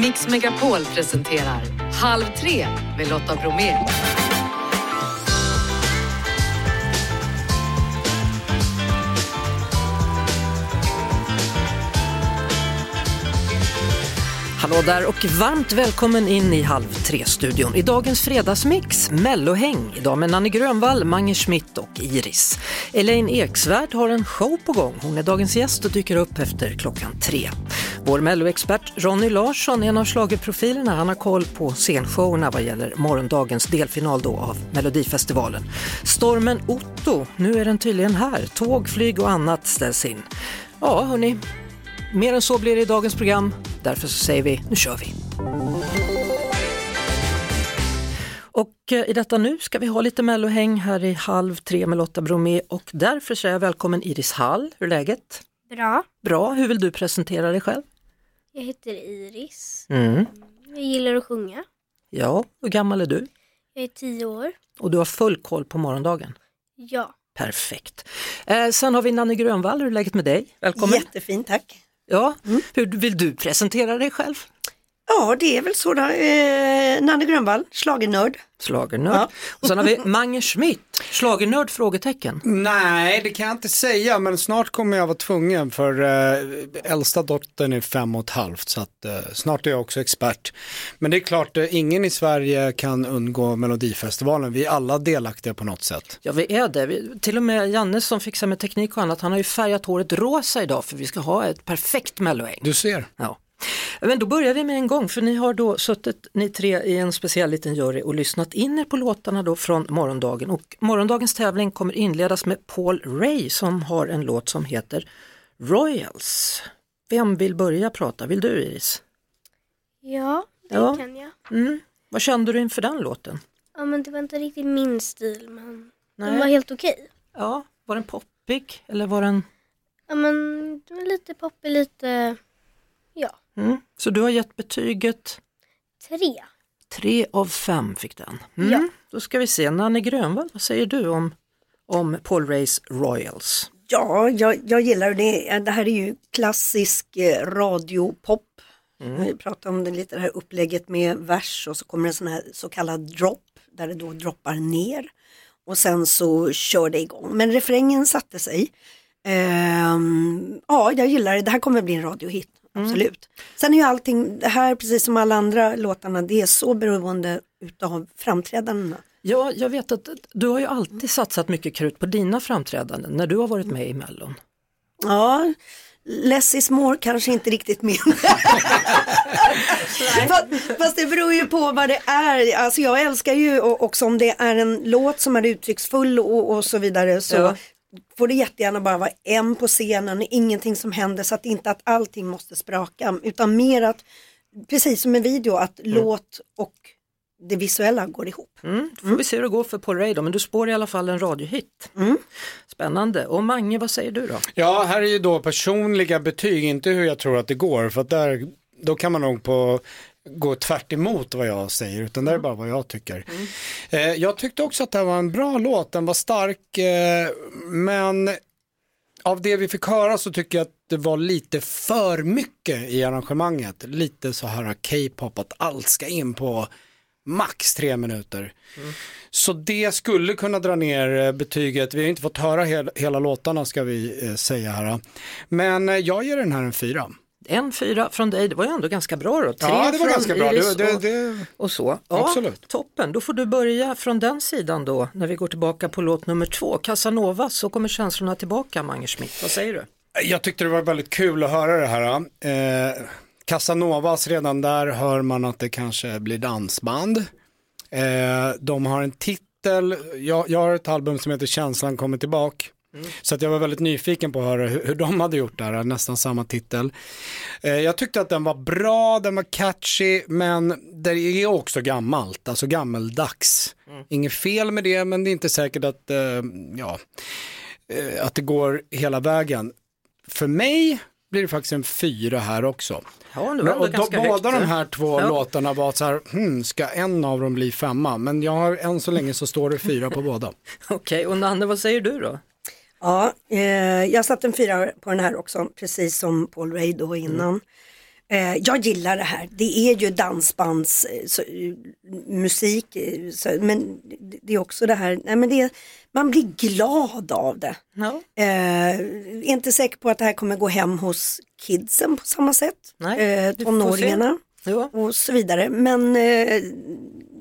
Mix Megapol presenterar Halv tre med Lotta Bromé. Hallå där och varmt välkommen in i Halv tre-studion. I dagens fredagsmix, Mellohäng. Idag med Nanne Grönvall, Mange Schmidt och Iris. Elaine Eksvärd har en show på gång. Hon är dagens gäst och dyker upp efter klockan tre. Vår Melloexpert Ronny Larsson är en av schlagerprofilerna. Han har koll på scenshowerna vad gäller morgondagens delfinal då av Melodifestivalen. Stormen Otto, nu är den tydligen här. Tåg, flyg och annat ställs in. Ja, hörni, mer än så blir det i dagens program. Därför så säger vi, nu kör vi! Och eh, i detta nu ska vi ha lite mellohäng här i halv tre med Lotta Bromé och därför säger jag välkommen Iris Hall. Hur är läget? Bra. Bra, hur vill du presentera dig själv? Jag heter Iris. Mm. Jag gillar att sjunga. Ja, hur gammal är du? Jag är tio år. Och du har full koll på morgondagen? Ja. Perfekt. Eh, sen har vi Nanne Grönvall, hur är läget med dig? Välkommen! Jättefint, tack. Ja, hur vill du presentera dig själv? Ja, det är väl så då. Eh, Nanne Grönvall, schlagernörd. Schlagernörd. Ja. Och sen har vi Mange Schmidt, schlagernörd? Frågetecken. Nej, det kan jag inte säga, men snart kommer jag vara tvungen för eh, äldsta dottern är fem och ett halvt så att eh, snart är jag också expert. Men det är klart, eh, ingen i Sverige kan undgå Melodifestivalen. Vi är alla delaktiga på något sätt. Ja vi är det, vi, till och med Janne som fixar med teknik och annat, han har ju färgat håret rosa idag för vi ska ha ett perfekt melloäng. Du ser. Ja. Men då börjar vi med en gång för ni har då suttit ni tre i en speciell liten jury och lyssnat in er på låtarna då från morgondagen och morgondagens tävling kommer inledas med Paul Ray som har en låt som heter Royals. Vem vill börja prata? Vill du Iris? Ja, det Ja. kan jag. Mm. Vad kände du inför den låten? Ja, men det var inte riktigt min stil, men Nej. den var helt okej. Ja, var den poppig eller var den... Ja, men det var lite poppig, lite, Mm. Så du har gett betyget tre. Tre av fem fick den. Mm. Ja. Då ska vi se, Nanne Grönvall, vad säger du om, om Paul Rays Royals? Ja, jag, jag gillar det. Det här är ju klassisk eh, radiopop. Vi pratar om det lite det här upplägget med vers och så kommer en sån här så kallad drop där det då droppar ner och sen så kör det igång. Men refrängen satte sig. Ehm, ja, jag gillar det. Det här kommer bli en radiohit, absolut. Sen är ju allting, det här precis som alla andra låtarna, det är så beroende utav framträdandena. Ja, jag vet att du har ju alltid satsat mycket krut på dina framträdanden när du har varit med i Mellon. Ja, less is more kanske inte riktigt min. fast, fast det beror ju på vad det är. Alltså jag älskar ju också om det är en låt som är uttrycksfull och, och så vidare så Ja. Får det jättegärna bara vara en på scenen, ingenting som händer så att inte att allting måste spraka utan mer att, precis som en video, att låt och det visuella går ihop. Mm, då får vi se hur det går för Paul Ray då, men du spår i alla fall en radiohit. Spännande. Och Mange, vad säger du då? Ja, här är ju då personliga betyg, inte hur jag tror att det går, för att där, då kan man nog på gå tvärt emot vad jag säger, utan det är bara vad jag tycker. Eh, jag tyckte också att det här var en bra låt, den var stark, eh, men av det vi fick höra så tycker jag att det var lite för mycket i arrangemanget. Lite så här K-pop, att allt ska in på max tre minuter. Så det skulle kunna dra ner eh, betyget. Vi har inte fått höra hel, hela låtarna ska vi eh, säga här. Men jag ger den här en fyra. En fyra från dig, det var ju ändå ganska bra då. Tre Ja, det var ganska bra. Iris Det, det, och, det, och så. Ja, Absolut. Toppen, då får du börja från den sidan då när vi går tillbaka på låt nummer två, Casanova, så kommer känslorna tillbaka Mange Schmidt. Vad säger du? Jag tyckte det var väldigt kul att höra det här. Eh, Casanovas, redan där hör man att det kanske blir dansband. Eh, de har en titel, jag, jag har ett album som heter Känslan kommer tillbaka. Så att jag var väldigt nyfiken på att höra hur, hur de hade gjort det här, nästan samma titel. Eh, jag tyckte att den var bra, den var catchy, men det är också gammalt, alltså gammeldags. Inget fel med det, men det är inte säkert att, eh, ja, eh, att det går hela vägen. För mig blir det faktiskt en fyra här också. Ja, ändå och då, båda högt. de här två Ja. låtarna var så här, hmm, ska en av dem bli femma? Men jag har, än så länge så står det fyra på båda. Okej, och Nanne, vad säger du då? Ja, eh, jag satte en fyra på den här också, precis som Paul Ray då innan. Eh, jag gillar det här. Det är ju dansbandsmusik, eh, så, men det- är också det här, nej, men det, är- man blir glad av det. Ja. Eh, är inte säker på att det här kommer gå hem hos kidsen på samma sätt. Nej, eh, tonåringarna och så vidare. Men eh,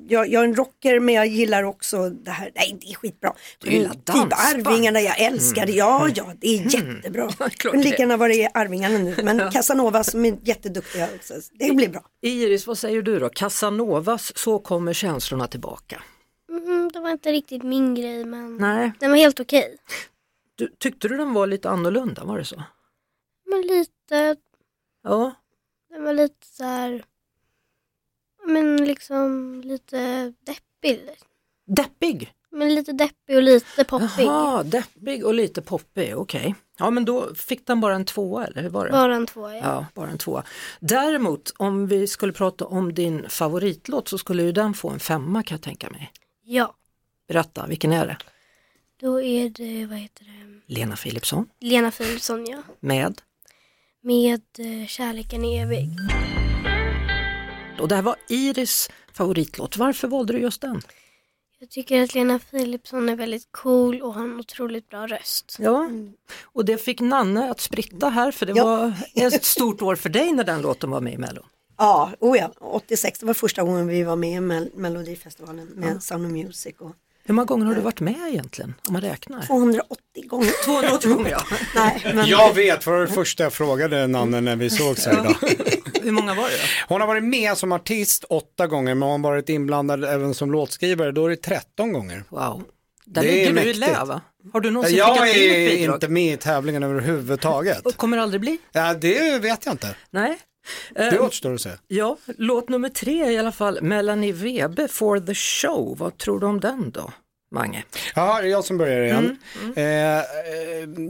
jag, jag är en rocker men jag gillar också det här, nej det är skitbra. Du gillar typ dansband. Arvingarna, jag älskar det, ja ja det är jättebra. Mm. Ja, Men det. lika gärna vad det är Arvingarna nu, men Casanova som är jätteduktiga också, det blir bra. Iris, vad säger du då? Casanovas Så kommer känslorna tillbaka. Mm, det var inte riktigt min grej men Nej, den var helt okej. du, tyckte du den var lite annorlunda, var det så? Men lite, Ja, den var lite så här, men liksom lite deppig. deppig. Men lite deppig och lite poppig. Jaha, deppig och lite poppig, okej. Ja men då fick den bara en tvåa eller hur var det? Bara en tvåa ja. Ja, bara en tvåa. Däremot om vi skulle prata om din favoritlåt så skulle ju den få en femma kan jag tänka mig. Ja, Berätta, vilken är det? då är det, vad heter det, Lena Philipsson Lena Philipsson ja. med Med eh, Kärleken är evig. Och det här var Iris favoritlåt. Varför valde du just den? Jag tycker att Lena Philipsson är väldigt cool och har en otroligt bra röst. Ja, och det fick Nanne att spritta här för det Ja. var ett stort år för dig när den låten var med i Mello. Ja, oh ja, 86 det var första gången vi var med i Mel- Melodifestivalen med Sound of Music. Och Hur många gånger har du varit med egentligen om man räknar? 280 gånger. 280 gånger ja. Nej, men Jag vet, för det var det första jag frågade Nanne när vi sågs här idag. Hur många var det då? Hon har varit med som artist åtta gånger, men hon har varit inblandad även som låtskrivare, då är det 13 gånger. Wow. Där Det är ligger du i lä va? Har du någonsin Jag skickat in ett är bidrag? inte med i tävlingen överhuvudtaget. Och kommer aldrig bli? Ja, det vet jag inte. Nej. Det Eh, återstår att se. Ja, låt nummer tre i alla fall, Melanie Webe, For the Show. Vad tror du om den då, Mange? Ja, det är jag som börjar igen. Mm, Eh, eh,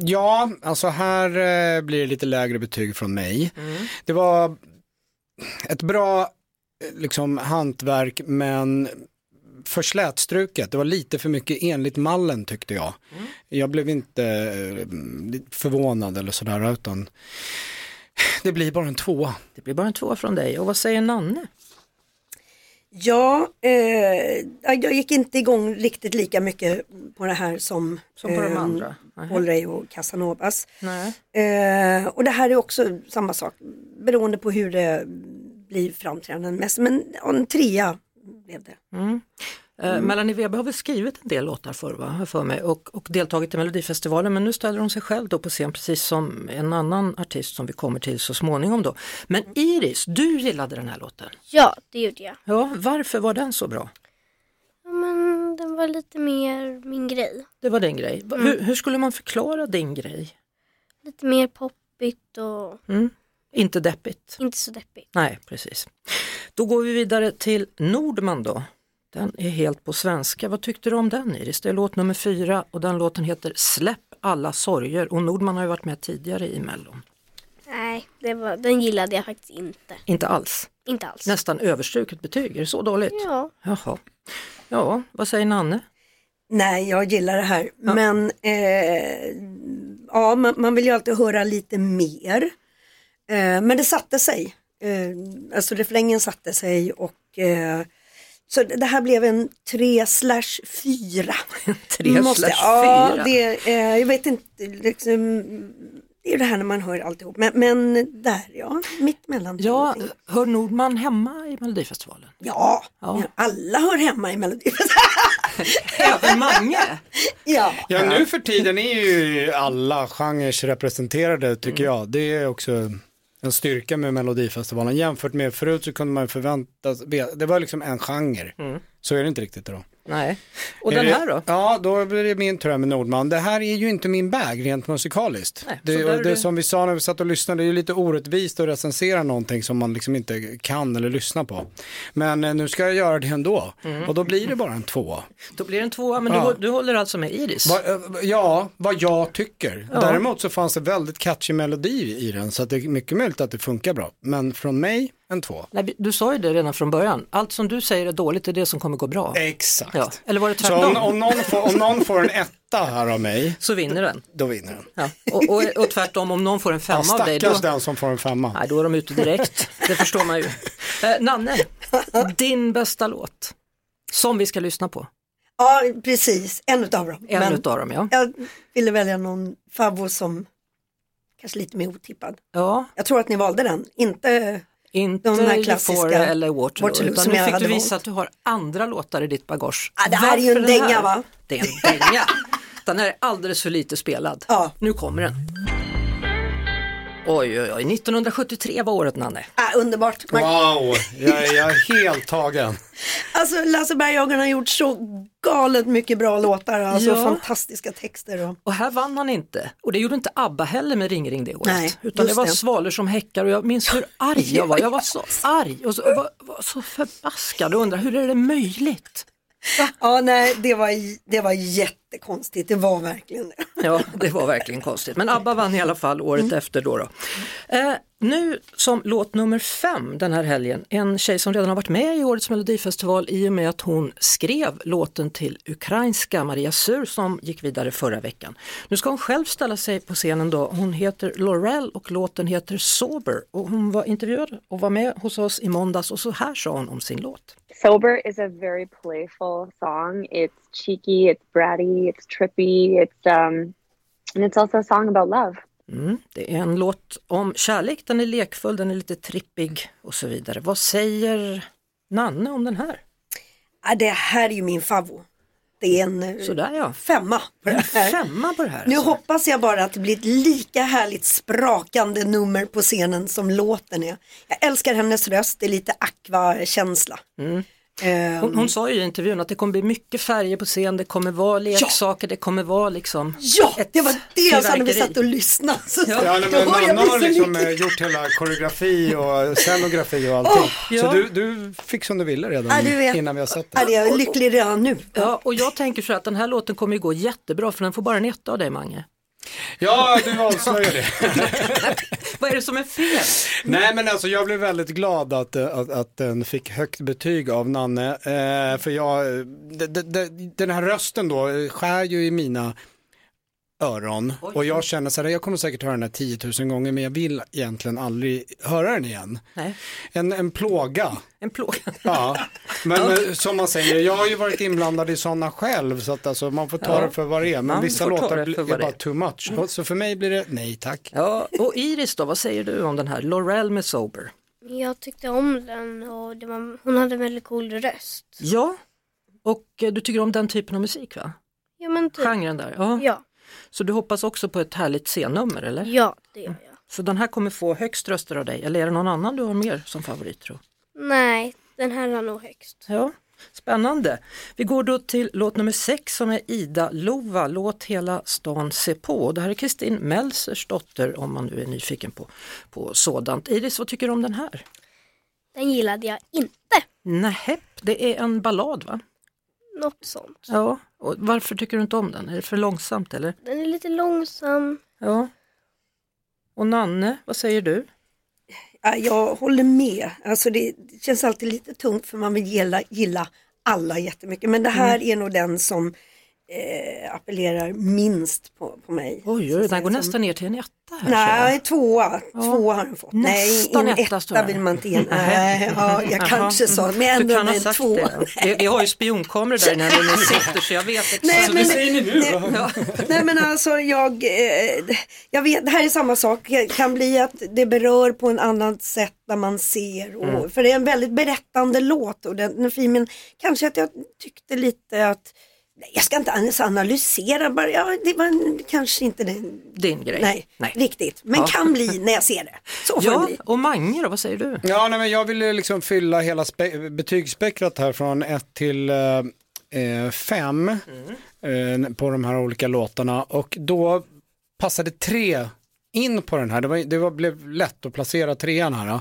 ja, alltså här eh, blir det lite lägre betyg från mig. Mm. Det var ett bra eh, liksom, hantverk men för slätstruket. Det var lite för mycket enligt mallen tyckte jag. Mm. Jag blev inte eh, förvånad eller sådär utan det blir bara en tvåa. Det blir bara en tvåa från dig. Och vad säger Nanne? Ja, eh, jag gick inte igång riktigt lika mycket på det här som, Som på de eh, andra? Nej. Paul Rey och Casanovas. Eh, och det här är också samma sak, beroende på hur det blir framträdanden mest. Men en trea blev det. Mm. Eh, Melanie Webe har väl skrivit en del låtar för, va? för mig, och, och deltagit i Melodifestivalen men nu ställer hon sig själv då på scen precis som en annan artist som vi kommer till så småningom då. Men Iris, du gillade den här låten. Ja, det gjorde jag. Ja, varför var den så bra? Ja, men den var lite mer min grej. Det var din grej. Va- Hur, hur skulle man förklara din grej? Lite mer poppigt och Mm. Inte deppigt. inte så deppigt. Nej, precis. Då går vi vidare till Nordman då. Den är helt på svenska. Vad tyckte du om den Iris? Det är låt nummer fyra och den låten heter Släpp alla sorger och Nordman har ju varit med tidigare i Mellon. Nej, det var, den gillade jag faktiskt inte. Inte alls. Inte alls. Nästan överstruket betyg, är det så dåligt? Ja, Jaha. Ja, vad säger Nanne? Nej, jag gillar det här. Men eh, ja, man, man vill ju alltid höra lite mer. Eh, men det satte sig. Eh, alltså refrängen satte sig och eh, så det här blev en 3 slash 4. Tre slash Ja, fyra. det, eh, jag vet inte, liksom, det är det här när man hör alltihop. Men, men där, ja, mitt mellan. Ja, hör Nordman hemma i Melodifestivalen? ja, Ja. alla hör hemma i Melodifestivalen. Även Mange? ja. Ja, nu för tiden är ju alla genrer representerade tycker jag. Det är också en styrka med Melodifestivalen. Jämfört med förut så kunde man förvänta sig, det var liksom en genre. Så är det inte riktigt idag. Nej. Och den här då? Ja, då blir det min tur med Nordman. Det här är ju inte min bag rent musikaliskt. Nej, det, det du- som vi sa när vi satt och lyssnade, det är ju lite orättvist att recensera någonting som man liksom inte kan eller lyssnar på. Men eh, nu ska jag göra det ändå. Mm. Och då blir det bara en tvåa. Då blir det en tvåa, men Ja. du, du håller alltså med Iris? Va, eh, ja, vad jag tycker. Ja. Däremot så fanns det väldigt catchy melodi i den så att det är mycket möjligt att det funkar bra. Men från mig, en två. Nej, du sa ju det redan från början. Allt som du säger är dåligt är det som kommer gå bra. Exakt. Ja. Eller var det Så tvärtom? om, om, någon får, om någon får en etta här av mig, Så vinner den. då vinner den. Ja. Och, och, och tvärtom, om någon får en femma Ja, av dig, då, stackars den som får en femma. nej, då är de ute direkt. Det förstår man ju. Eh, Nanne, din bästa låt som vi ska lyssna på. Ja, precis, en utav dem. En Men utav dem, ja. jag ville välja någon favvo som kanske lite mer otippad. Ja, Jag tror att ni valde den, inte inte De här klassiska eller Waterloo, Waterloo utan nu fick du visa valt. att du har andra låtar i ditt bagage. Ja, det här är ju en Varför dänga, va? Det är en dänga. Den här är alldeles för lite spelad. Ja. Nu kommer den. Oj, oj, oj, 1973 var året Nanne. äh, underbart. Man, Wow, jag, är- jag är helt tagen. Alltså Lasse Berghagen har gjort så galet mycket bra låtar, alltså Ja. fantastiska texter. Och... Och här vann han inte. Och det gjorde inte ABBA heller med Ring ring det året. Nej, utan det var det. svalor som häckar och jag minns hur arg jag var. Jag var så arg och så, var, var så förbaskad och undrade hur är det möjligt? Ja, nej, det var, det var jättekonstigt, det var verkligen det. Ja, det var verkligen konstigt. Men ABBA vann i alla fall året efter då. då. Eh, nu som låt nummer fem den här helgen, en tjej som redan har varit med i årets melodifestival i och med att hon skrev låten till ukrainska Maria Sur som gick vidare förra veckan. Nu ska hon själv ställa sig på scenen då. Hon heter Laurel och låten heter Sober och hon var intervjuad och var med hos oss i måndags och så här sa hon om sin låt. Sober is a very playful song. It's cheeky, it's bratty, it's trippy, it's um and it's also a song about love. Mm, det är en låt om kärlek, den är lekfull, den är lite trippig och så vidare. Vad säger Nanne om den här? Ja, det här är ju min favvo. Det är en eh, Sådär ja. femma på det här. femma på det här. Nu alltså. hoppas jag bara att det blir ett lika härligt sprakande nummer på scenen som låten är. Jag älskar hennes röst, det är lite aqua-känsla. Mm. Ehm, Hon, hon sa ju i intervjun att det kommer bli mycket färger på scen, det kommer vara leksaker, det kommer vara liksom ja, det var det jag sa när vi satt och lyssnade. Så, Ja, då men Nanna har liksom lycklig. eh, gjort hela koreografi och scenografi och allting. ja. Så du, du fick som du ville redan Ja, innan vi har sett Ja, det. jag är lycklig redan nu. Ja, och jag tänker så att den här låten kommer ju gå jättebra för den får bara en etta av dig Mange. Ja, du avslöjar det. Vad är det som är fel? Nej men alltså jag blev väldigt glad att, att, att den fick högt betyg av Nanne. Eh, för jag, d- d- d- den här rösten då skär ju i mina öron och jag känner så här, jag kommer säkert höra den här 10 000 gånger men jag vill egentligen aldrig höra den igen. Nej, En, en plåga. en plåga. Ja, men eh, som man säger, jag har ju varit inblandad i sådana själv så att alltså, man får ta Ja, det för vad det är. Men man vissa låtar är bara är. too much. Och Så för mig blir det nej tack. Ja, och Iris då, vad säger du om den här? Laurel med Sober. Jag tyckte om den och det var, hon hade en väldigt cool röst. Ja, och eh, du tycker om den typen av musik va? Ja men typ. Genren där. Ja. Ja, Så du hoppas också på ett härligt scennummer eller? ja det gör jag. Så den här kommer få högst röster av dig, eller är det någon annan du har mer som favorit tro? Nej, den här är nog högst. Ja, spännande. Vi går då till låt nummer sex som är Ida Lova, Låt hela stan se på. Det här är Kristin Melsers dotter om man nu är nyfiken på, på sådant. Iris, vad tycker du om den här? Den gillade jag inte. Nähä, det är en ballad va? Något sånt. Ja, och varför tycker du inte om den? Är det för långsamt eller? Den är lite långsam. Ja. Och Nanne, vad säger du? Ja, jag håller med. Alltså det, det känns alltid lite tungt för man vill gilla, gilla alla jättemycket. Men det här Mm. är nog den som eh, appellerar minst på, på mig. Oj, oj, den går säga, nästan ner till en etta här. ser Nej, tvåa. Tvåa har den fått. Nej, en etta etta det. vill man inte ge. Nej, ja, jag kanske sa, men Du ändå kan ha en sagt tvåa. det. Vi, vi har ju spionkameror där när ni sitter så jag vet exakt. Nej, men, säger ni nu nej, då? nej men alltså jag, eh, jag vet, det här är samma sak, det kan bli att det berör på en annat sätt när man ser. Och, Mm. För det är en väldigt berättande låt och den, den filmen, kanske att jag tyckte lite att jag ska inte ens analysera, bara, ja, det var en- kanske inte den, Din grej. nej, Nej. riktigt, men Ja. kan bli när jag ser det. Så får det Ja, bli. och Mange då, vad säger du? Ja, nej, men jag ville liksom fylla hela spe- betygsspektrat här från 1 till 5 eh, på de här olika låtarna och då passade tre in på den här. Det, var, det var, blev lätt att placera trean här.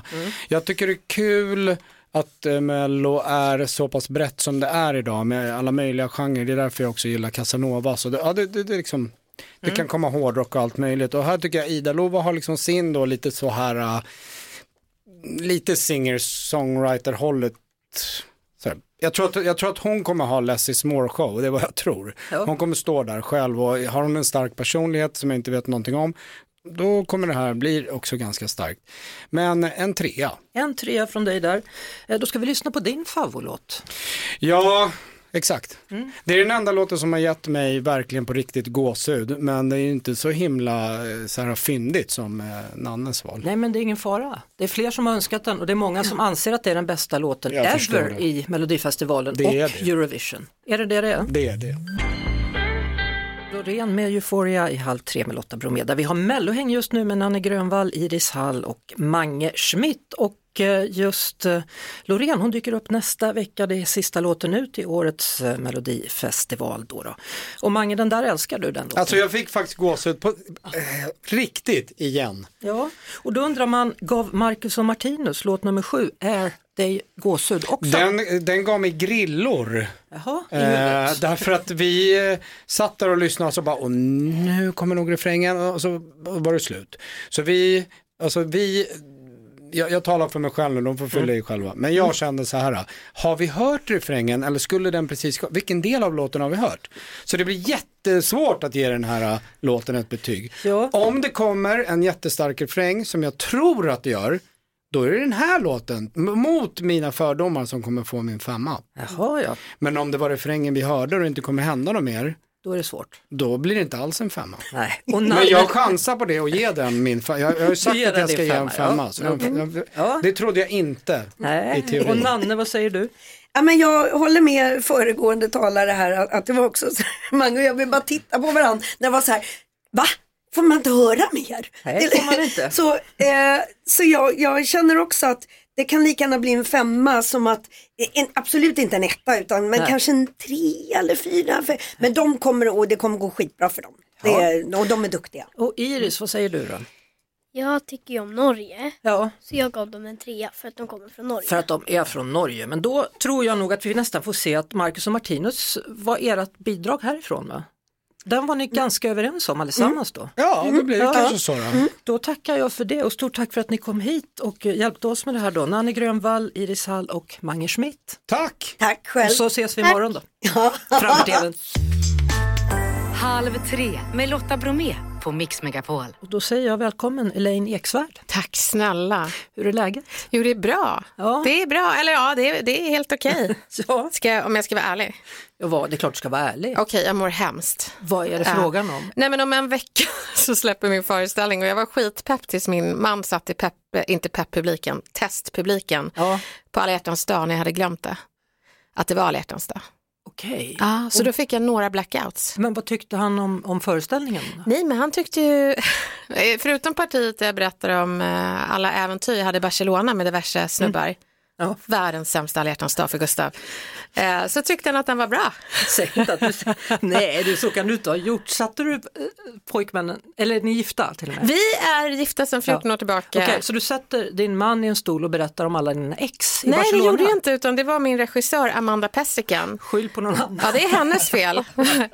Jag tycker det är kul att eh, Mello är så pass brett som det är idag med alla möjliga genrer. Det är därför jag också gillar Casanova. Så det, ja, det, det, det, liksom, det kan komma hårdrock och allt möjligt. Och här tycker jag Ida Lova har liksom sin då lite så här eh, lite singer-songwriter-hållet. Jag tror, att, jag tror att hon kommer ha less is more show, det är vad jag tror. Hon kommer stå där själv och har hon en stark personlighet som jag inte vet någonting om, då kommer det här bli också ganska starkt. Men en trea. En trea från dig där. Eh, Då ska vi lyssna på din favoritlåt. Ja, exakt. Det är den enda låten som har gett mig verkligen på riktigt gåshud, men det är ju inte så himla eh, så här fyndigt som eh, Nannes val. Nej men det är ingen fara. Det är fler som har önskat den och det är många som anser att det är den bästa låten Jag ever i Melodifestivalen Det och. Eurovision. Är det det det är? Det är det. Loreen med Euphoria i Halv tre med Lotta Bromé där vi har Mellohäng just nu med Nanne Grönvall, Iris Hall och Mange Schmidt. Och eh, just eh, Loreen hon dyker upp nästa vecka, det är sista låten ut i årets eh, Melodifestival. Då då. Och Mange den där älskar du den låten? Alltså jag fick faktiskt gåshud på eh, riktigt igen. Ja, och då undrar man, gav Marcus och Martinus låt nummer sju, Är dig gåshud också? Den, den gav mig grillor. Jaha, Eh, därför att vi eh, satt där och lyssnade och så bara, och nu kommer nog refrängen och så var det slut. Så vi, alltså vi, jag, jag talar för mig själv nu, de får fylla i själva. Men jag kände så här, har vi hört refrängen eller skulle den precis, vilken del av låten har vi hört? Så det blir jättesvårt att ge den här eh, låten ett betyg. Ja. Om det kommer en jättestark refräng som jag tror att det gör, då är det den här låten, mot mina fördomar som kommer få min femma. Jaha, ja, Men om det var refrängen vi hörde och det inte kommer hända något mer, då är det svårt. då blir det inte alls en femma. Nej. Och Men jag chansar på det och ge den min femma. Jag, jag har ju sagt ger att jag ska din ge en femma, femma. ja. Så jag, jag, Ja. Det trodde jag inte i Nej. teorin. Och Nanne, vad säger du? Ja, men jag håller med föregående talare här att, det var också så Mange och jag vill bara titta på varandra när det var så här, va? Får man inte höra mer? Nej, det får man inte. Så, eh, så jag, jag känner också att det kan lika gärna bli en femma som att, en, absolut inte en etta utan men Nej. kanske en tre eller fyra. För, men de kommer, och det kommer gå skitbra för dem. Det är, och de är duktiga. Och Iris, vad säger du då? Jag tycker ju om Norge, Ja, så jag gav dem en trea för att de kommer från Norge. för att de är från Norge. Men då tror jag nog att vi nästan får se att Marcus och Martinus var ert bidrag härifrån va? Den var ni ganska överens om allesammans då. Ja, det blir Ja. kanske så då. Då tackar jag för det och stort tack för att ni kom hit och hjälpte oss med det här då. Nanne Grönvall, Iris Hall och Mange Schmidt. Tack! Tack själv. Och så ses vi imorgon då. Framför tvn. Halv tre med Lotta Bromé på Mix Megapol. Och då säger jag välkommen Elaine Eksvärd. Tack snälla. Hur är läget? Jo, det är bra. Ja. Det är bra, eller ja, det är, det är helt okej. Ja, Ska jag- Om jag ska vara ärlig. var, det är klart du ska vara ärlig. Okej, jag mår hemskt. Vad är det Ja. frågan om? Nej men om en vecka så släpper min föreställning och jag var skitpepp tills min man satt i pepp, inte pepp-publiken, testpubliken Ja, på alla hjärtans dag när jag hade glömt det. Att det var alla hjärtans dag. Okej. Ja, så då fick jag några blackouts. Men vad tyckte han om, om föreställningen? Nej, men han tyckte ju, förutom partiet där jag berättar om eh, alla äventyr jag hade i Barcelona med diverse snubbar, Ja. världens sämsta alla dag för Gustav, eh, så tyckte han att den var bra. Säg att du, nej, du, så kan du inte ha gjort. Satte du eh, pojkvännen, eller är ni gifta till och med? Vi är gifta sedan 14 år tillbaka. Okej, så du sätter din man i en stol och berättar om alla dina ex i Nej, Barcelona? det gjorde jag inte, utan det var min regissör Amanda Pessikan. Skyll på någon annan. Ja, det är hennes fel.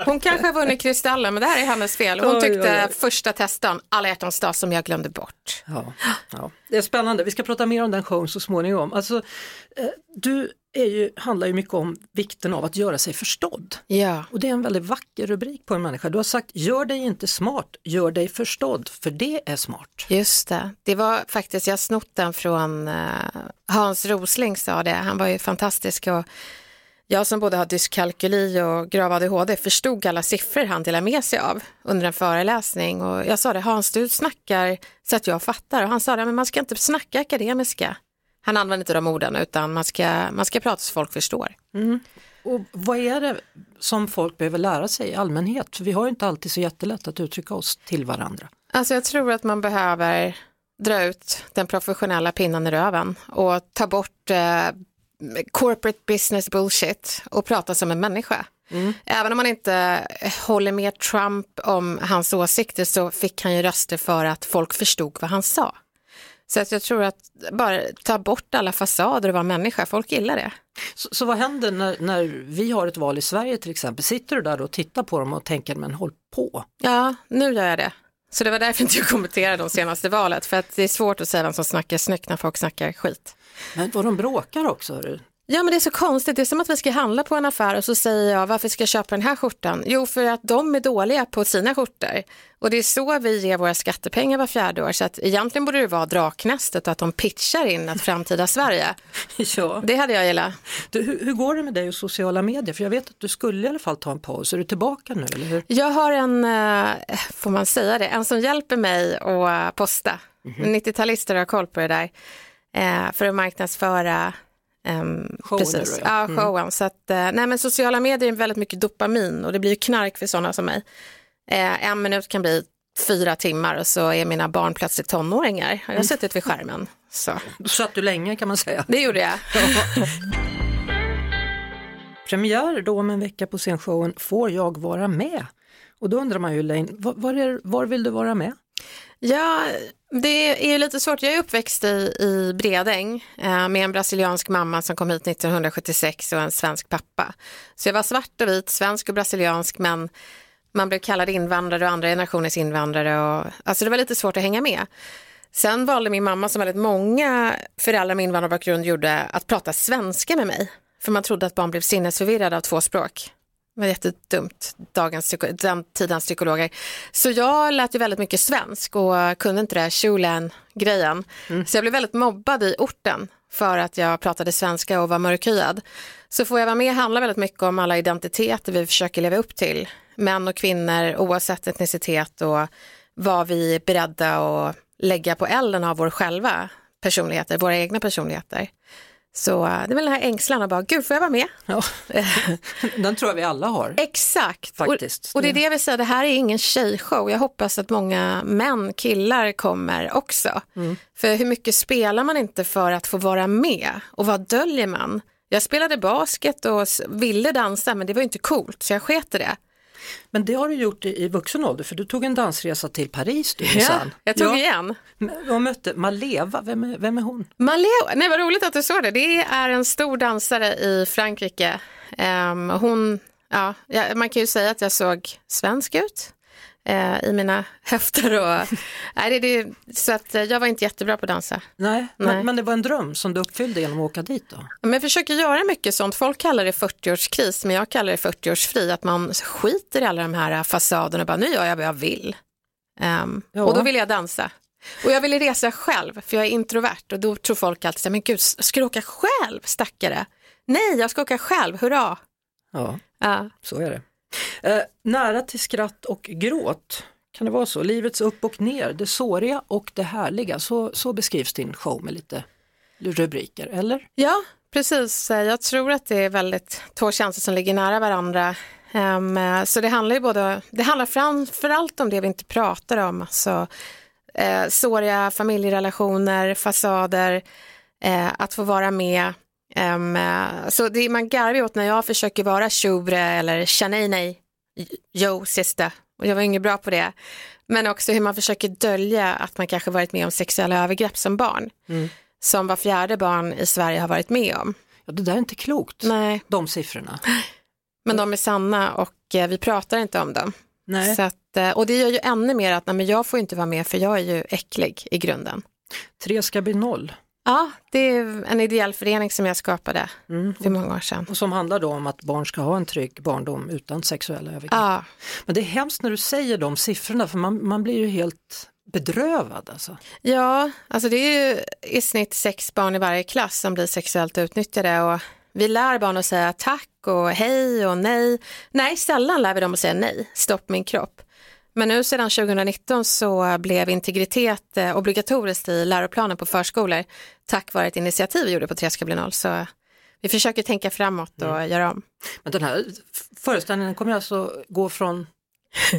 Hon kanske har vunnit Kristallen, men det här är hennes fel. Hon Oj, tyckte oj, oj. första testan, alla hjärtans dag, som jag glömde bort. Ja, ja. Det är spännande, vi ska prata mer om den showen så småningom. Alltså, eh, du är ju, handlar ju mycket om vikten av att göra sig förstådd. Ja, Och det är en väldigt vacker rubrik på en människa. Du har sagt, gör dig inte smart, gör dig förstådd, för det är smart. just det. Det var faktiskt, jag snott den från eh, Hans Rosling sa det. Han var ju fantastisk och jag som både har dyskalkyli och grav ADHD förstod alla siffror han delade med sig av under en föreläsning och jag sa det, Hans du snackar så att jag fattar och han sa det, men man ska inte snacka akademiska. Han använde inte de orden utan man ska, man ska prata så folk förstår. Och vad är det som folk behöver lära sig i allmänhet? För vi har inte alltid så jättelätt att uttrycka oss till varandra. Alltså jag tror att man behöver dra ut den professionella pinnen i röven och ta bort eh, corporate business bullshit och prata som en människa. Även om man inte håller med Trump om hans åsikter så fick han ju röster för att folk förstod vad han sa. Så att jag tror att bara ta bort alla fasader och vara människa, folk gillar det. Så, så vad händer när, när vi har ett val i Sverige till exempel? Sitter du där och tittar på dem och tänker, men håll på. Ja, nu gör jag det. Så det var därför inte jag kommenterade de senaste valet, för att det är svårt att säga vem som snackar snyggt när folk snackar skit. Men vad de bråkar också. hörru. Ja men det är så konstigt, det är som att vi ska handla på en affär och så säger jag varför ska jag köpa den här skjortan? Jo för att de är dåliga på sina skjortor. Och det är så vi ger våra skattepengar var fjärde år så att egentligen borde det vara Draknästet och att de pitchar in ett framtida Sverige. Ja. Det hade jag gillat. Du, hur, hur går det med dig och sociala medier? För jag vet att du skulle i alla fall ta en paus. Är du tillbaka nu eller hur? Jag har en, eh, får man säga det, en som hjälper mig att posta. 90-talister har koll på det där. Eh, För att marknadsföra Um, Showen precis. ja. Ja, showen. Så att, eh, nej, men sociala medier är väldigt mycket dopamin och det blir ju knark för sådana som mig. Eh, en minut kan bli fyra timmar och så är mina barn plötsligt tonåringar. Jag har suttit vid skärmen. Så. Då satt du länge kan man säga. Det gjorde jag. Premiär då om en vecka på scenshowen Får jag vara med? Och då undrar man ju Elaine, var, var, är, var vill du vara med? Ja, det är ju lite svårt. Jag är uppväxt i, i Bredäng eh, med en brasiliansk mamma som kom hit 1976 och en svensk pappa. Så jag var svart och vit, svensk och brasiliansk men man blev kallad invandrare och andra generationens invandrare. Och, alltså det var lite svårt att hänga med. Sen valde min mamma som väldigt många föräldrar med invandrarbakgrund gjorde att prata svenska med mig. För man trodde att barn blev sinnesförvirrade av två språk. Det var jättedumt, dagens, den tidens psykologer. Så jag lät ju väldigt mycket svensk och kunde inte det här shulen-grejen. Så jag blev väldigt mobbad i orten för att jag pratade svenska och var mörkhyad. Så får jag vara med handlar väldigt mycket om alla identiteter vi försöker leva upp till. Män och kvinnor oavsett etnicitet och vad vi är beredda att lägga på elden av vår själva personligheter, våra egna personligheter. Så eh, det är väl den här ängslan att bara, gud får jag vara med? Ja. Den tror jag vi alla har. Exakt. Faktiskt. Och, och det är det vill säga, det här är ingen tjejshow. Jag hoppas att många män, killar kommer också. För hur mycket spelar man inte för att få vara med? Och vad döljer man? Jag spelade basket och ville dansa men det var ju inte coolt så jag sket det. Men det har du gjort i, vuxen ålder för du tog en dansresa till Paris du minsann. jag tog ja. igen. Och mötte Maleva, vem är, vem är hon? Maleo, nej vad roligt att du såg det. Det är en stor dansare i Frankrike. Ehm, hon, ja, ja, man kan ju säga att jag såg svensk ut eh, i mina höfter. Och, nej, det, det, så att eh, jag var inte jättebra på att dansa. Nej, Nej. Men, men det var en dröm som du uppfyllde genom att åka dit då? Men jag försöker göra mycket sånt. Folk kallar det 40-årskris, men jag kallar det 40-årsfri. Att man skiter i alla de här fasaderna och bara, nu gör jag vad jag vill. Ehm, Ja. Och då vill jag dansa. Och jag ville resa själv, för jag är introvert. Och då tror folk alltid, men gud, ska du åka själv, stackare? Nej, jag ska åka själv, hurra. Ja, Ja. så är det. Eh, nära till skratt och gråt, kan det vara så? Livets upp och ner, det såriga och det härliga, så, så beskrivs din show med lite rubriker, eller? Ja, precis. Eh, jag tror att det är väldigt två känslor som ligger nära varandra. Um, så det handlar ju både, det handlar framförallt om det vi inte pratar om, alltså uh, såriga familjerelationer, fasader, eh, att få vara med. Eh, så det, man garvar åt när jag försöker vara tjobre eller tjanej nej, yo sista, och jag var inget bra på det. Men också hur man försöker dölja att man kanske varit med om sexuella övergrepp som barn som var fjärde barn i Sverige har varit med om. Ja, det där är inte klokt, Nej, de siffrorna. men de är sanna och eh, vi pratar inte om dem. Nej. Så att, eh, och det gör ju ännu mer att nej, men jag får inte vara med för jag är ju äcklig i grunden. Tre ska bli noll. Ja, det är en ideell förening som jag skapade Mm. för många år sedan. Och som handlar då om att barn ska ha en trygg barndom utan sexuella övergrepp. Ja, Men det är hemskt när du säger de siffrorna för man, man blir ju helt bedrövad alltså. ja, alltså det är ju i snitt sex barn i varje klass som blir sexuellt utnyttjade och vi lär barn att säga tack och hej och nej. Nej, sällan lär vi dem att säga nej, stopp min kropp. Men nu sedan 2019 så blev integritet eh, obligatoriskt i läroplanen på förskolor tack vare ett initiativ vi gjorde på Tre ska bli noll. Så vi försöker tänka framåt och göra om. Men den här föreställningen kommer alltså gå från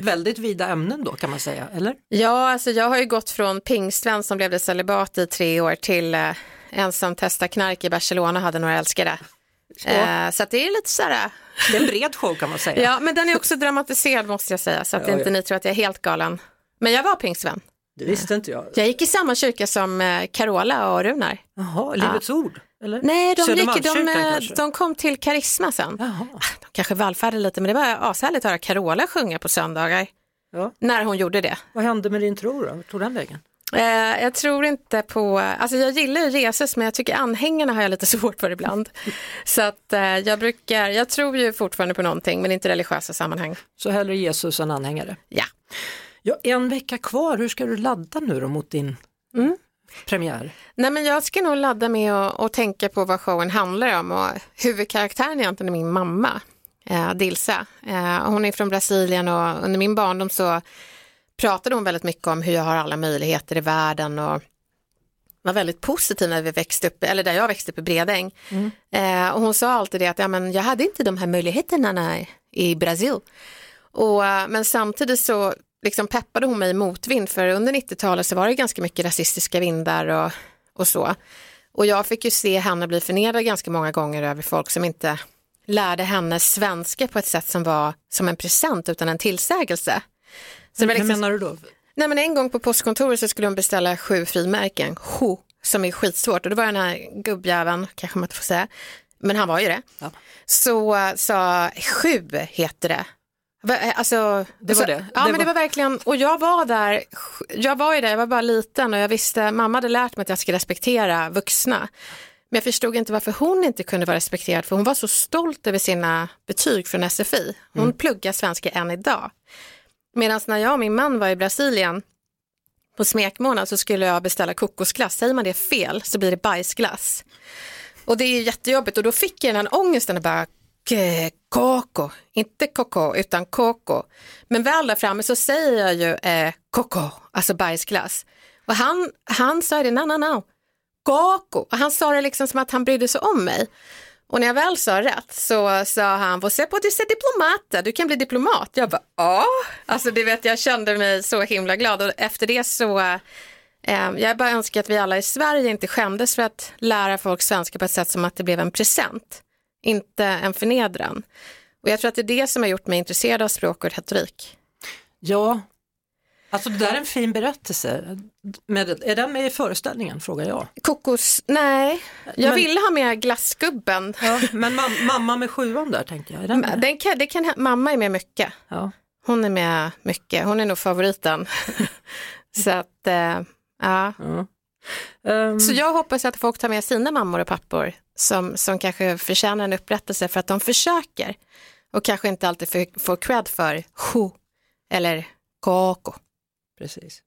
väldigt vida ämnen då kan man säga, eller? Ja, alltså jag har ju gått från pingstvän som blev celibat i tre år till eh, en som testar knark i Barcelona hade några älskare. Eh, så det är lite sådär, Det är en bred show kan man säga. ja men den är också dramatiserad måste jag säga så att Ja, inte ja. ni tror att jag är helt galen. Men jag var pingstvän. Det visste inte jag. Jag gick i samma kyrka som eh, Carola och Runar. Jaha, Livets ord? Eller? Nej, de, gick, de, eh, de kom till Karisma sen. Jaha. De kanske vallfärdade lite men det var ashärligt att höra Carola sjunga på söndagar. Ja. när hon gjorde det. Vad hände med din tro då? Tog den vägen? Eh, jag tror inte på, alltså jag gillar ju Jesus men jag tycker anhängarna har jag lite svårt för ibland. Så att eh, jag brukar, jag tror ju fortfarande på någonting men inte religiösa sammanhang. Så hellre Jesus än anhängare. Ja. Ja, en vecka kvar, hur ska du ladda nu då mot din Mm. premiär? Nej men jag ska nog ladda med att och tänka på vad showen handlar om och huvudkaraktären egentligen är min mamma, eh, Dilsa. Eh, hon är från Brasilien och under min barndom så pratade hon väldigt mycket om hur jag har alla möjligheter i världen och var väldigt positiv när vi växte upp, eller där jag växte upp i Bredäng. Eh, och hon sa alltid det att ja, men jag hade inte de här möjligheterna när, i Brasil. Och, eh, men samtidigt så liksom peppade hon mig i motvind för under 90-talet så var det ganska mycket rasistiska vindar och, och så. Och jag fick ju se henne bli förnedrad ganska många gånger över folk som inte lärde henne svenska på ett sätt som var som en present utan en tillsägelse. Så var Hur liksom, menar du då? nej men en gång på postkontoret så skulle hon beställa sju frimärken, ho, som är skitsvårt och det var den här gubbjäveln, kanske man inte får säga, men han var ju det. Ja. Så sa sju heter det. Eh, Alltså, Det var så- det. Ja Det men det var- var verkligen, och jag var där, jag var ju där, jag var bara liten och jag visste, mamma hade lärt mig att jag skulle respektera vuxna. Men jag förstod inte varför hon inte kunde vara respekterad för hon var så stolt över sina betyg från SFI. Hon pluggar svenska än idag. Medan när jag och min man var i Brasilien på smekmånad så skulle jag beställa kokosglass. Säger man det fel så blir det bajsglass. Och det är jättejobbigt och då fick jag den här ångesten och bara koko, inte koko utan koko. Men väl där framme så säger jag ju eh, koko, alltså bajsglass. Och han, han sa det, na na na, koko. Och han sa det liksom som att han brydde sig om mig. Och när jag väl sa rätt så sa han, você du ser diplomata, du kan bli diplomat. Jag bara, ja, alltså det vet jag kände mig så himla glad och efter det så eh, jag bara önskar att vi alla i Sverige inte skämdes för att lära folk svenska på ett sätt som att det blev en present, inte en förnedran. Och jag tror att det är det som har gjort mig intresserad av språk och retorik. Ja, alltså det där är en fin berättelse. Med, är den med i föreställningen, frågar jag. Kokos, nej, jag Men- ville ha med glassgubben. Ja, men mam- mamma med sjuan där tänkte jag, är den med? Den kan, det kan, mamma är med mycket. Ja. Hon är med mycket, hon är nog favoriten. så att, eh, ja. Ja. Ehm, Så jag hoppas att folk tar med sina mammor och pappor som, som kanske förtjänar en upprättelse för att de försöker och kanske inte alltid får, cred för ho eller koko. Precis.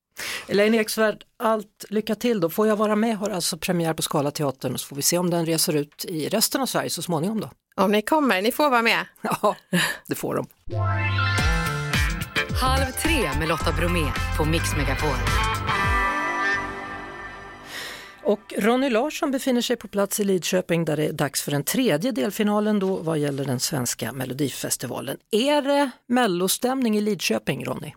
Elaine Eksvärd, allt lycka till då. Får jag vara med har alltså premiär på Skala teatern och så får vi se om den reser ut i resten av Sverige så småningom då. Om ni kommer, ni får vara med. Ja, det får de. Halv tre med Lotta Bromé på Mix Megapol. Och Ronny Larsson befinner sig på plats i Lidköping där det är dags för den tredje delfinalen då vad gäller den svenska melodifestivalen. Är det mellostämning i Lidköping, Ronny?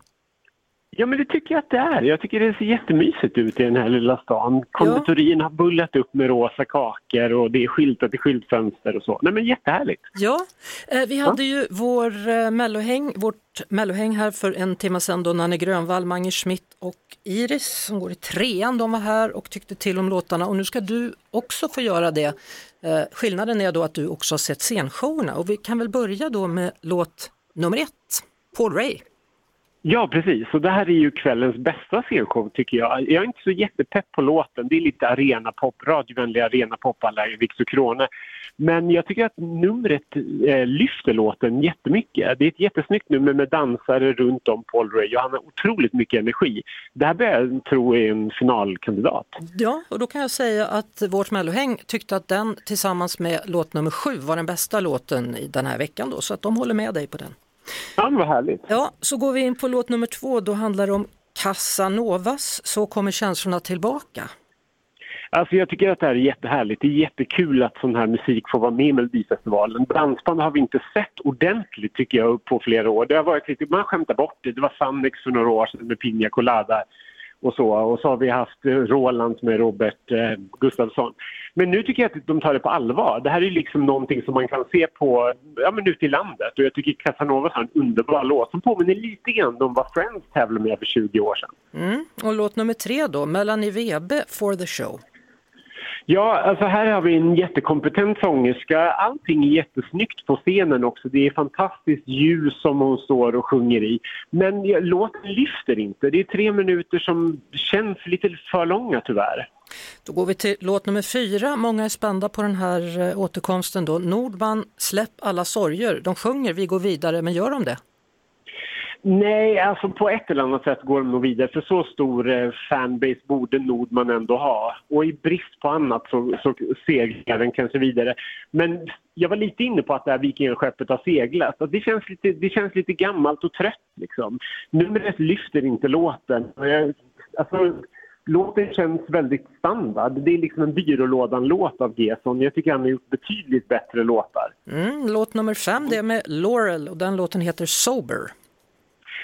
Ja, men det tycker jag att det är. Jag tycker det ser jättemysigt ut i den här lilla stan. Konditorierna har bullat upp med rosa kakor och det är skyltat i skyltfönster och så. Nej, men jättehärligt. Ja, eh, vi hade ju vår eh, mellohäng, vårt mellohäng här för en timme sedan då Nanne Grönvall, Mange Schmidt och Iris som går i trean, de var här och tyckte till om låtarna och nu ska du också få göra det. Eh, skillnaden är då att du också har sett scenshowerna och vi kan väl börja då med låt nummer ett, Paul Ray. Ja, precis. Så det här är ju kvällens bästa scenshow tycker jag. Jag är inte så jättepepp på låten. Det är lite arenapop, radiovänlig arenapop alla Victor Krone. Men jag tycker att numret eh, lyfter låten jättemycket. Det är ett jättesnyggt nummer med dansare runt om Paul Ray och han har otroligt mycket energi. Det här börjar jag tro är en finalkandidat. Ja, och då kan jag säga att vårt mellohäng tyckte att den tillsammans med låt nummer sju var den bästa låten i den här veckan då, så att de håller med dig på den. Ja, vad härligt. Ja, så går vi in på låt nummer två, då handlar det om Casanovas, Så kommer känslorna tillbaka. Alltså jag tycker att det här är jättehärligt. Det är jättekul att sån här musik får vara med i Melodifestivalen. Dansband har vi inte sett ordentligt tycker jag på flera år. Det har varit lite, man skämtar bort det. Det var Sannex för några år sedan med Pina Colada och så. Och så har vi haft eh, Roland med Robert eh, Gustafsson. Men nu tycker jag att de tar det på allvar. Det här är liksom någonting som man kan se på, ja men ute i landet. Och jag tycker Casanovas har en underbar låt som påminner lite grann om vad Friends tävlade med för 20 år sedan. Mm. Och låt nummer tre då, Melanie Webe, For the show. Ja, alltså här har vi en jättekompetent sångerska. Allting är jättesnyggt på scenen också. Det är fantastiskt ljus som hon står och sjunger i. Men låten lyfter inte. Det är tre minuter som känns lite för långa tyvärr. Då går vi till låt nummer fyra. Många är spända på den här eh, återkomsten då. Nordman, släpp alla sorger. De sjunger Vi går vidare, men gör de det? Nej, alltså på ett eller annat sätt går de nog vidare för så stor eh, fanbase borde Nordman ändå ha. Och i brist på annat så, så seglar den kanske vidare. Men jag var lite inne på att det här vikingaskeppet har seglat. Det, känns lite, det känns lite gammalt och trött liksom. Numret lyfter inte låten. Alltså, låten känns väldigt standard. Det är liksom en byrålådan-låt av Gesson. Jag tycker han har gjort betydligt bättre låtar. Mm, låt nummer fem det är med Laurel och den låten heter Sober.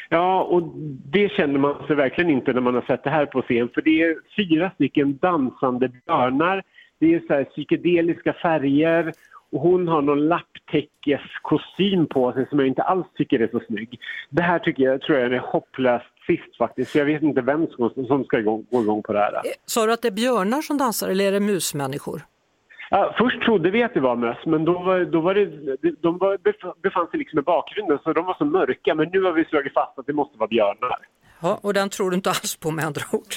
Ja, och det känner man sig verkligen inte när man har sett det här på scen. För det är fyra stycken dansande björnar. Det är så här psykedeliska färger och hon har någon lapptäckeskostym på sig som jag inte alls tycker är så snygg. Det här tycker jag, tror jag är hopplöst sist faktiskt. Så jag vet inte vem som ska gå igång på det här. Eh, sa du att det är björnar som dansar eller är det musmänniskor? Ja, först trodde vi att det var möss, men då var, då var det, de var, befann sig liksom i bakgrunden så de var så mörka. Men nu har vi slagit fast att det måste vara björnar. Ja, och den tror du inte alls på med andra ord?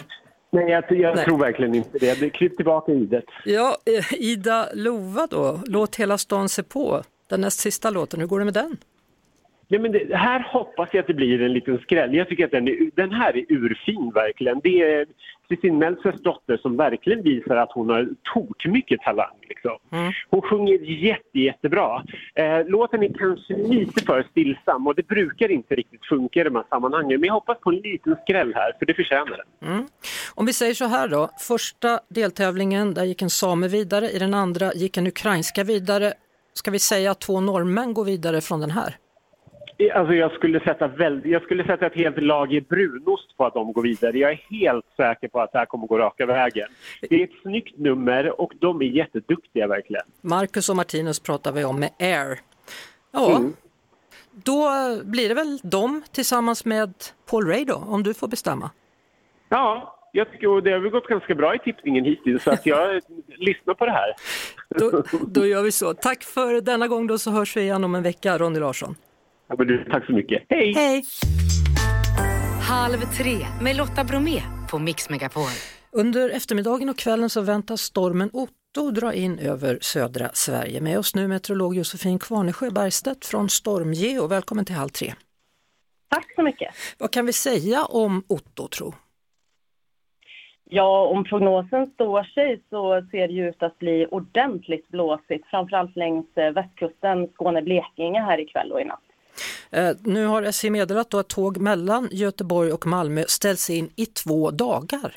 Nej, jag, jag Nej. tror verkligen inte det. Kryp tillbaka i det. Ja, eh, Ida Lova då, Låt hela stan se på. Den näst sista låten, hur går det med den? Ja, men det, här hoppas jag att det blir en liten skräll. Jag tycker att den, är, den här är urfin verkligen. Det är Kristin Meltzers dotter som verkligen visar att hon har tok mycket talang. Liksom. Mm. Hon sjunger jätte, jättebra. Eh, låten är kanske lite för stillsam och det brukar inte riktigt funka i de här sammanhangen. Men jag hoppas på en liten skräll här, för det förtjänar den. Mm. Om vi säger så här då, första deltävlingen där gick en same vidare, i den andra gick en ukrainska vidare. Ska vi säga att två norrmän går vidare från den här? Alltså jag, skulle sätta väl, jag skulle sätta ett helt lager brunost på att de går vidare. Jag är helt säker på att det här kommer gå raka vägen. Det är ett snyggt nummer och de är jätteduktiga verkligen. Marcus och Martinus pratar vi om med Air. Ja, mm. då blir det väl de tillsammans med Paul Ray då, om du får bestämma. Ja, jag tycker det har gått ganska bra i tippningen hittills så att jag lyssnar på det här. Då, då gör vi så. Tack för denna gång då så hörs vi igen om en vecka, Ronny Larsson. Ja, men du, tack så mycket. Hej! Hej! Halv tre med Lotta Bromé på Mix Megapol. Under eftermiddagen och kvällen så väntas stormen Otto dra in över södra Sverige. Med oss nu meteorolog Josefin Kvarnesjö Bergstedt från Stormgeo. Välkommen till Halv tre. Tack så mycket. Vad kan vi säga om Otto tro? Ja, om prognosen står sig så ser det ju ut att bli ordentligt blåsigt, framförallt längs eh, västkusten, Skåne-Blekinge här ikväll och i natt. Eh, nu har SJ meddelat att tåg mellan Göteborg och Malmö ställs in i två dagar.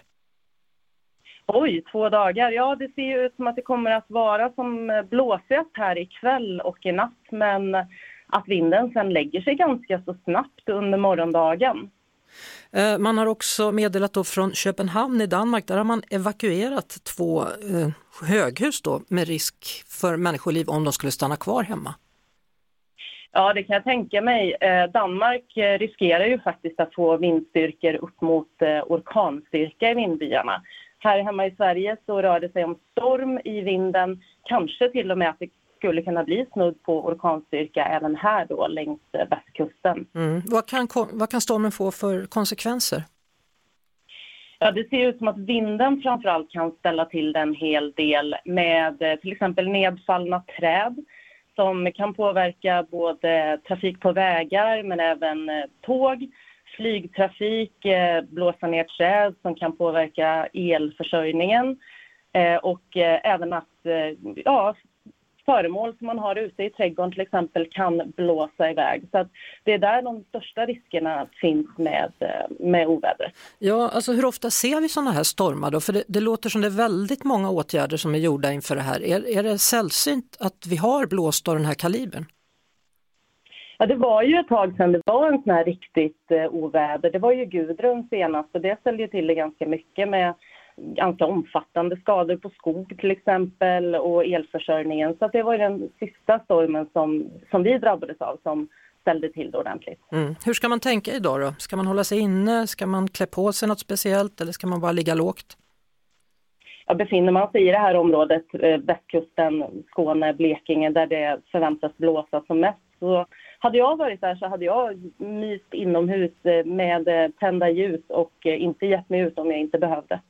Oj, två dagar. Ja, det ser ju ut som att det kommer att vara som blåsigast här ikväll och i natt, men att vinden sen lägger sig ganska så snabbt under morgondagen. Eh, man har också meddelat då från Köpenhamn i Danmark, där har man evakuerat två eh, höghus då med risk för människoliv om de skulle stanna kvar hemma. Ja, det kan jag tänka mig. Eh, Danmark eh, riskerar ju faktiskt att få vindstyrkor upp mot eh, orkanstyrka i vindbyarna. Här hemma i Sverige så rör det sig om storm i vinden, kanske till och med att det skulle kunna bli snudd på orkanstyrka även här då längs västkusten. Mm. Vad, kan, vad kan stormen få för konsekvenser? Ja, det ser ut som att vinden framförallt kan ställa till en hel del med till exempel nedfallna träd som kan påverka både trafik på vägar men även eh, tåg, flygtrafik, eh, blåsa ner träd som kan påverka elförsörjningen eh, och även att ja, föremål som man har ute i trädgården till exempel kan blåsa iväg. Så det är där de största riskerna finns med, med ovädret. Ja, alltså hur ofta ser vi sådana här stormar då? För det, det, låter som det är väldigt många åtgärder som är gjorda inför det här. Är, är det sällsynt att vi har blåst av den här kalibern? Ja, det var ju ett tag sedan det var en sån här riktigt eh, oväder. Det var ju Gudrun senast och det ställde ju till det ganska mycket med ganska omfattande skador på skog till exempel och elförsörjningen. Så det var den sista stormen som, som vi drabbades av som ställde till det ordentligt. Mm. Hur ska man tänka idag då? Ska man hålla sig inne? Ska man klä på sig något speciellt eller ska man bara ligga lågt? ja, befinner man sig i det här området, eh, västkusten, Skåne, Blekinge, där det förväntas blåsa som mest, så hade jag varit där så hade jag myst inomhus eh, med eh, tända ljus och inte gett mig ut om jag inte behövde.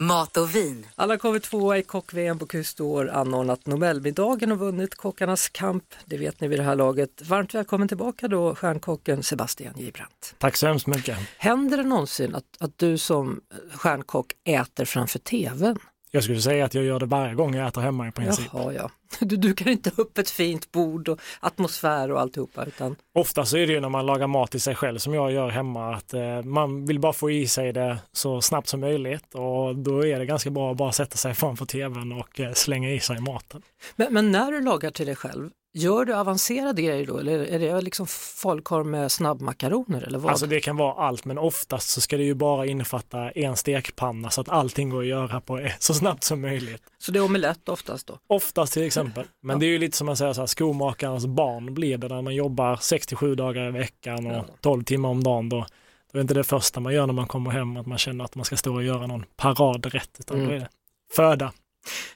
Mat och vin. Alla kommit tvåa i kock-VM på Kustår, anordnat Nobelmiddagen och vunnit Kockarnas kamp. Det vet ni vid det här laget. Varmt välkommen tillbaka då, stjärnkocken Sebastian Gibrandt. Tack så hemskt mycket. Händer det någonsin att, att du som stjärnkock äter framför tvn? Jag skulle säga att jag gör det varje gång jag äter hemma i princip. Jaha, ja. Du dukar inte upp ett fint bord och atmosfär och alltihopa utan Ofta så är det ju när man lagar mat till sig själv som jag gör hemma att eh, man vill bara få i sig det så snabbt som möjligt och då är det ganska bra att bara sätta sig framför tvn och eh, slänga i sig maten. men, men när du lagar till dig själv, gör du avancerade grejer då eller är det liksom falukorv med snabbmakaroner eller vad? Alltså det kan vara allt men oftast så ska det ju bara innefatta en stekpanna så att allting går att göra på så snabbt som möjligt. Så det är omelett oftast då? Oftast till exempel. Men det är ju lite som man säger så här, skomakarens barn blir det när man jobbar 67 dagar i veckan och 12 timmar om dagen. Då, då är inte det första man gör när man kommer hem att man känner att man ska stå och göra någon paradrätt utan Mm. då är det föda.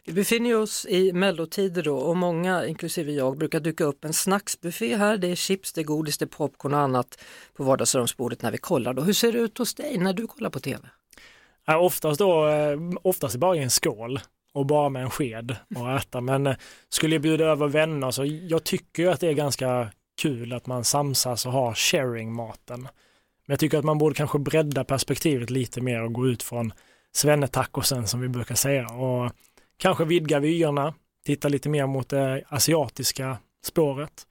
Vi befinner oss i mellotider då och många, inklusive jag, brukar duka upp en snacksbuffé här. Det är chips, det är godis, det är popcorn och annat på vardagsrumsbordet när vi kollar. Då. Hur ser det ut hos dig när du kollar på tv? Ja, oftast då, eh, oftast bara i en skål och bara med en sked och äta. Men eh, skulle jag bjuda över vänner så jag tycker ju att det är ganska kul att man samsas och har sharing-maten. Men jag tycker att man borde kanske bredda perspektivet lite mer och gå ut från svennetacosen som vi brukar säga och kanske vidga vyerna, titta lite mer mot det asiatiska spåret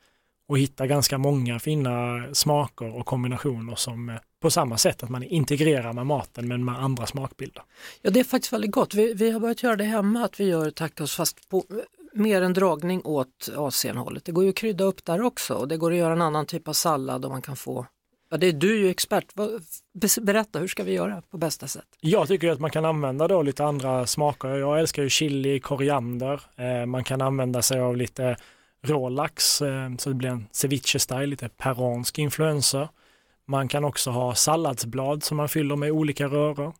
och hitta ganska många fina smaker och kombinationer som eh, på samma sätt att man integrerar med maten men med andra smakbilder. Ja, det är faktiskt väldigt gott. Vi, vi har börjat göra det hemma, att vi gör tacos fast på mer en dragning åt Asienhållet. Det går ju att krydda upp där också och det går att göra en annan typ av sallad och man kan få Ja, det är du ju expert. Berätta, hur ska vi göra på bästa sätt? Jag tycker att man kan använda då lite andra smaker. Jag älskar ju chili, koriander. Eh, man kan använda sig av lite rå lax eh, så det blir en ceviche-style, lite peruansk influenser. Man kan också ha salladsblad som man fyller med olika röror.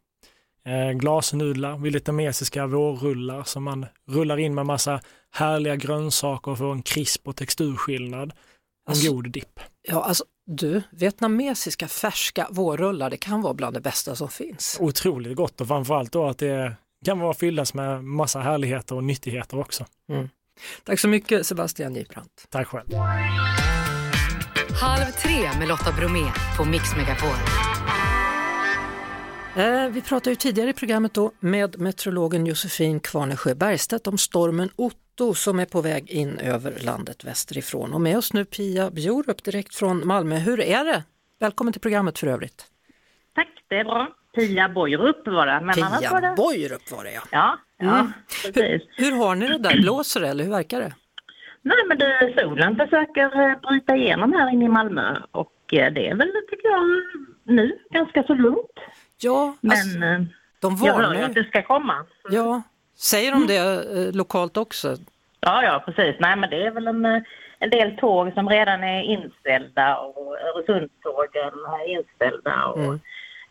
Eh, glasnudlar, vietnamesiska vårrullar som man rullar in med massa härliga grönsaker och får en krisp och texturskillnad. En Alltså- god dipp. Ja, alltså du, vietnamesiska färska vårrullar, det kan vara bland det bästa som finns. Otroligt gott och framförallt då att det kan vara fyllas med massa härligheter och nyttigheter också. Tack så mycket Sebastian Gibrandt. Tack själv. Halv tre med Lotta Bromé på Mix Megapol. Eh, vi pratade ju tidigare i programmet då med meteorologen Josefin Kvarnesjö Bergstedt om stormen Otto som är på väg in över landet västerifrån. Och med oss nu Pia Bjorup direkt från Malmö. Hur är det? Välkommen till programmet för övrigt. Tack, det är bra. Pia Bojerup var det. Men annars var Pia det... Bojerup var det ja. Ja, ja Mm. precis. Hur har ni det där? Blåser det eller hur verkar det? Nej, men du, solen försöker eh, bryta igenom här inne i Malmö och eh, det är väl, tycker jag, nu ganska så lugnt. Ja, Men alltså, eh, de jag hör varnar. att det ska komma. Ja, säger de det eh, lokalt också? Ja, ja, precis. Nej, men det är väl en, eh, en del tåg som redan är inställda och Öresundstågen är inställda. Och, Mm.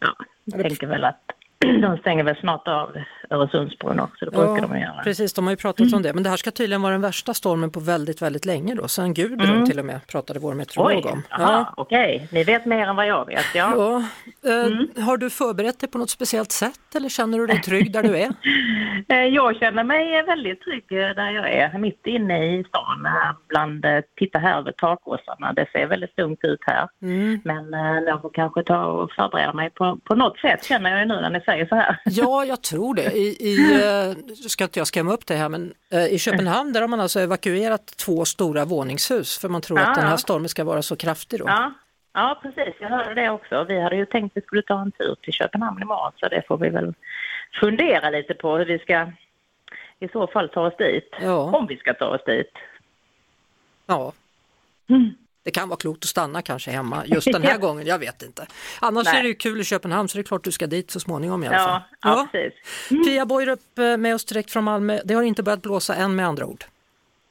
ja, jag tänker väl att de stänger väl snart av Öresundsbron också, det brukar de göra. precis, de har ju pratat om det. Men det här ska tydligen vara den värsta stormen på väldigt, väldigt länge då. Sen Gudrun Mm. till och med pratade vår meteorolog Oj, om. aha, okej. Ni vet mer än vad jag vet, ja. Ja. Eh, Mm. Har du förberett dig på något speciellt sätt eller känner du dig trygg där du är? Eh, Jag känner mig väldigt trygg eh, där jag är, mitt inne i stan här bland, titta här över takåsarna. Det ser väldigt lugnt ut här. Mm. Men eh, jag får kanske ta och förbereda mig på, på något sätt känner jag ju nu när ni säger så här. Ja, jag tror det. I, i, eh, ska inte jag skrämma upp det här, men eh, i Köpenhamn där har man alltså evakuerat två stora våningshus för man tror Ja, att den här stormen ska vara så kraftig då. Ja, ja, precis. Jag hörde det också. Vi hade ju tänkt att vi skulle ta en tur till Köpenhamn imorgon så det får vi väl fundera lite på hur vi ska i så fall ta oss dit. Ja. Om vi ska ta oss dit. Ja. Mm. Det kan vara klokt att stanna kanske hemma just den här Ja. gången, jag vet inte. Annars Nej. är det ju kul i Köpenhamn så det är klart du ska dit så småningom i alla fall. Ja, ja, precis. Pia Boirup eh, med oss direkt från Malmö. Det har inte börjat blåsa än med andra ord.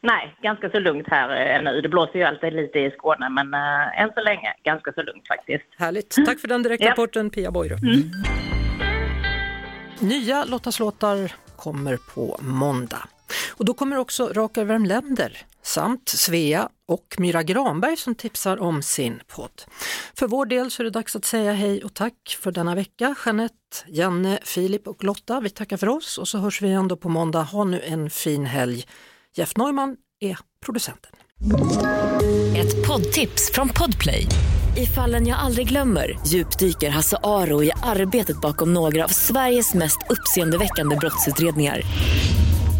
Nej, ganska så lugnt här eh, nu. Det blåser ju alltid lite i Skåne men äh, än så länge ganska så lugnt faktiskt. Härligt. Tack för den Ja. direktrapporten Pia Boirup. Nya Lottas låtar kommer på måndag. Och då kommer också Raka Värmländer samt Svea och Myra Granberg som tipsar om sin podd. För vår del så är det dags att säga hej och tack för denna vecka. Jeanette, Janne, Filip och Lotta, vi tackar för oss och så hörs vi igen då på måndag. Ha nu en fin helg. Jeff Neumann är producenten. Ett poddtips från Podplay. I fallen jag aldrig glömmer djupdyker Hasse Aro i arbetet bakom några av Sveriges mest uppseendeväckande brottsutredningar.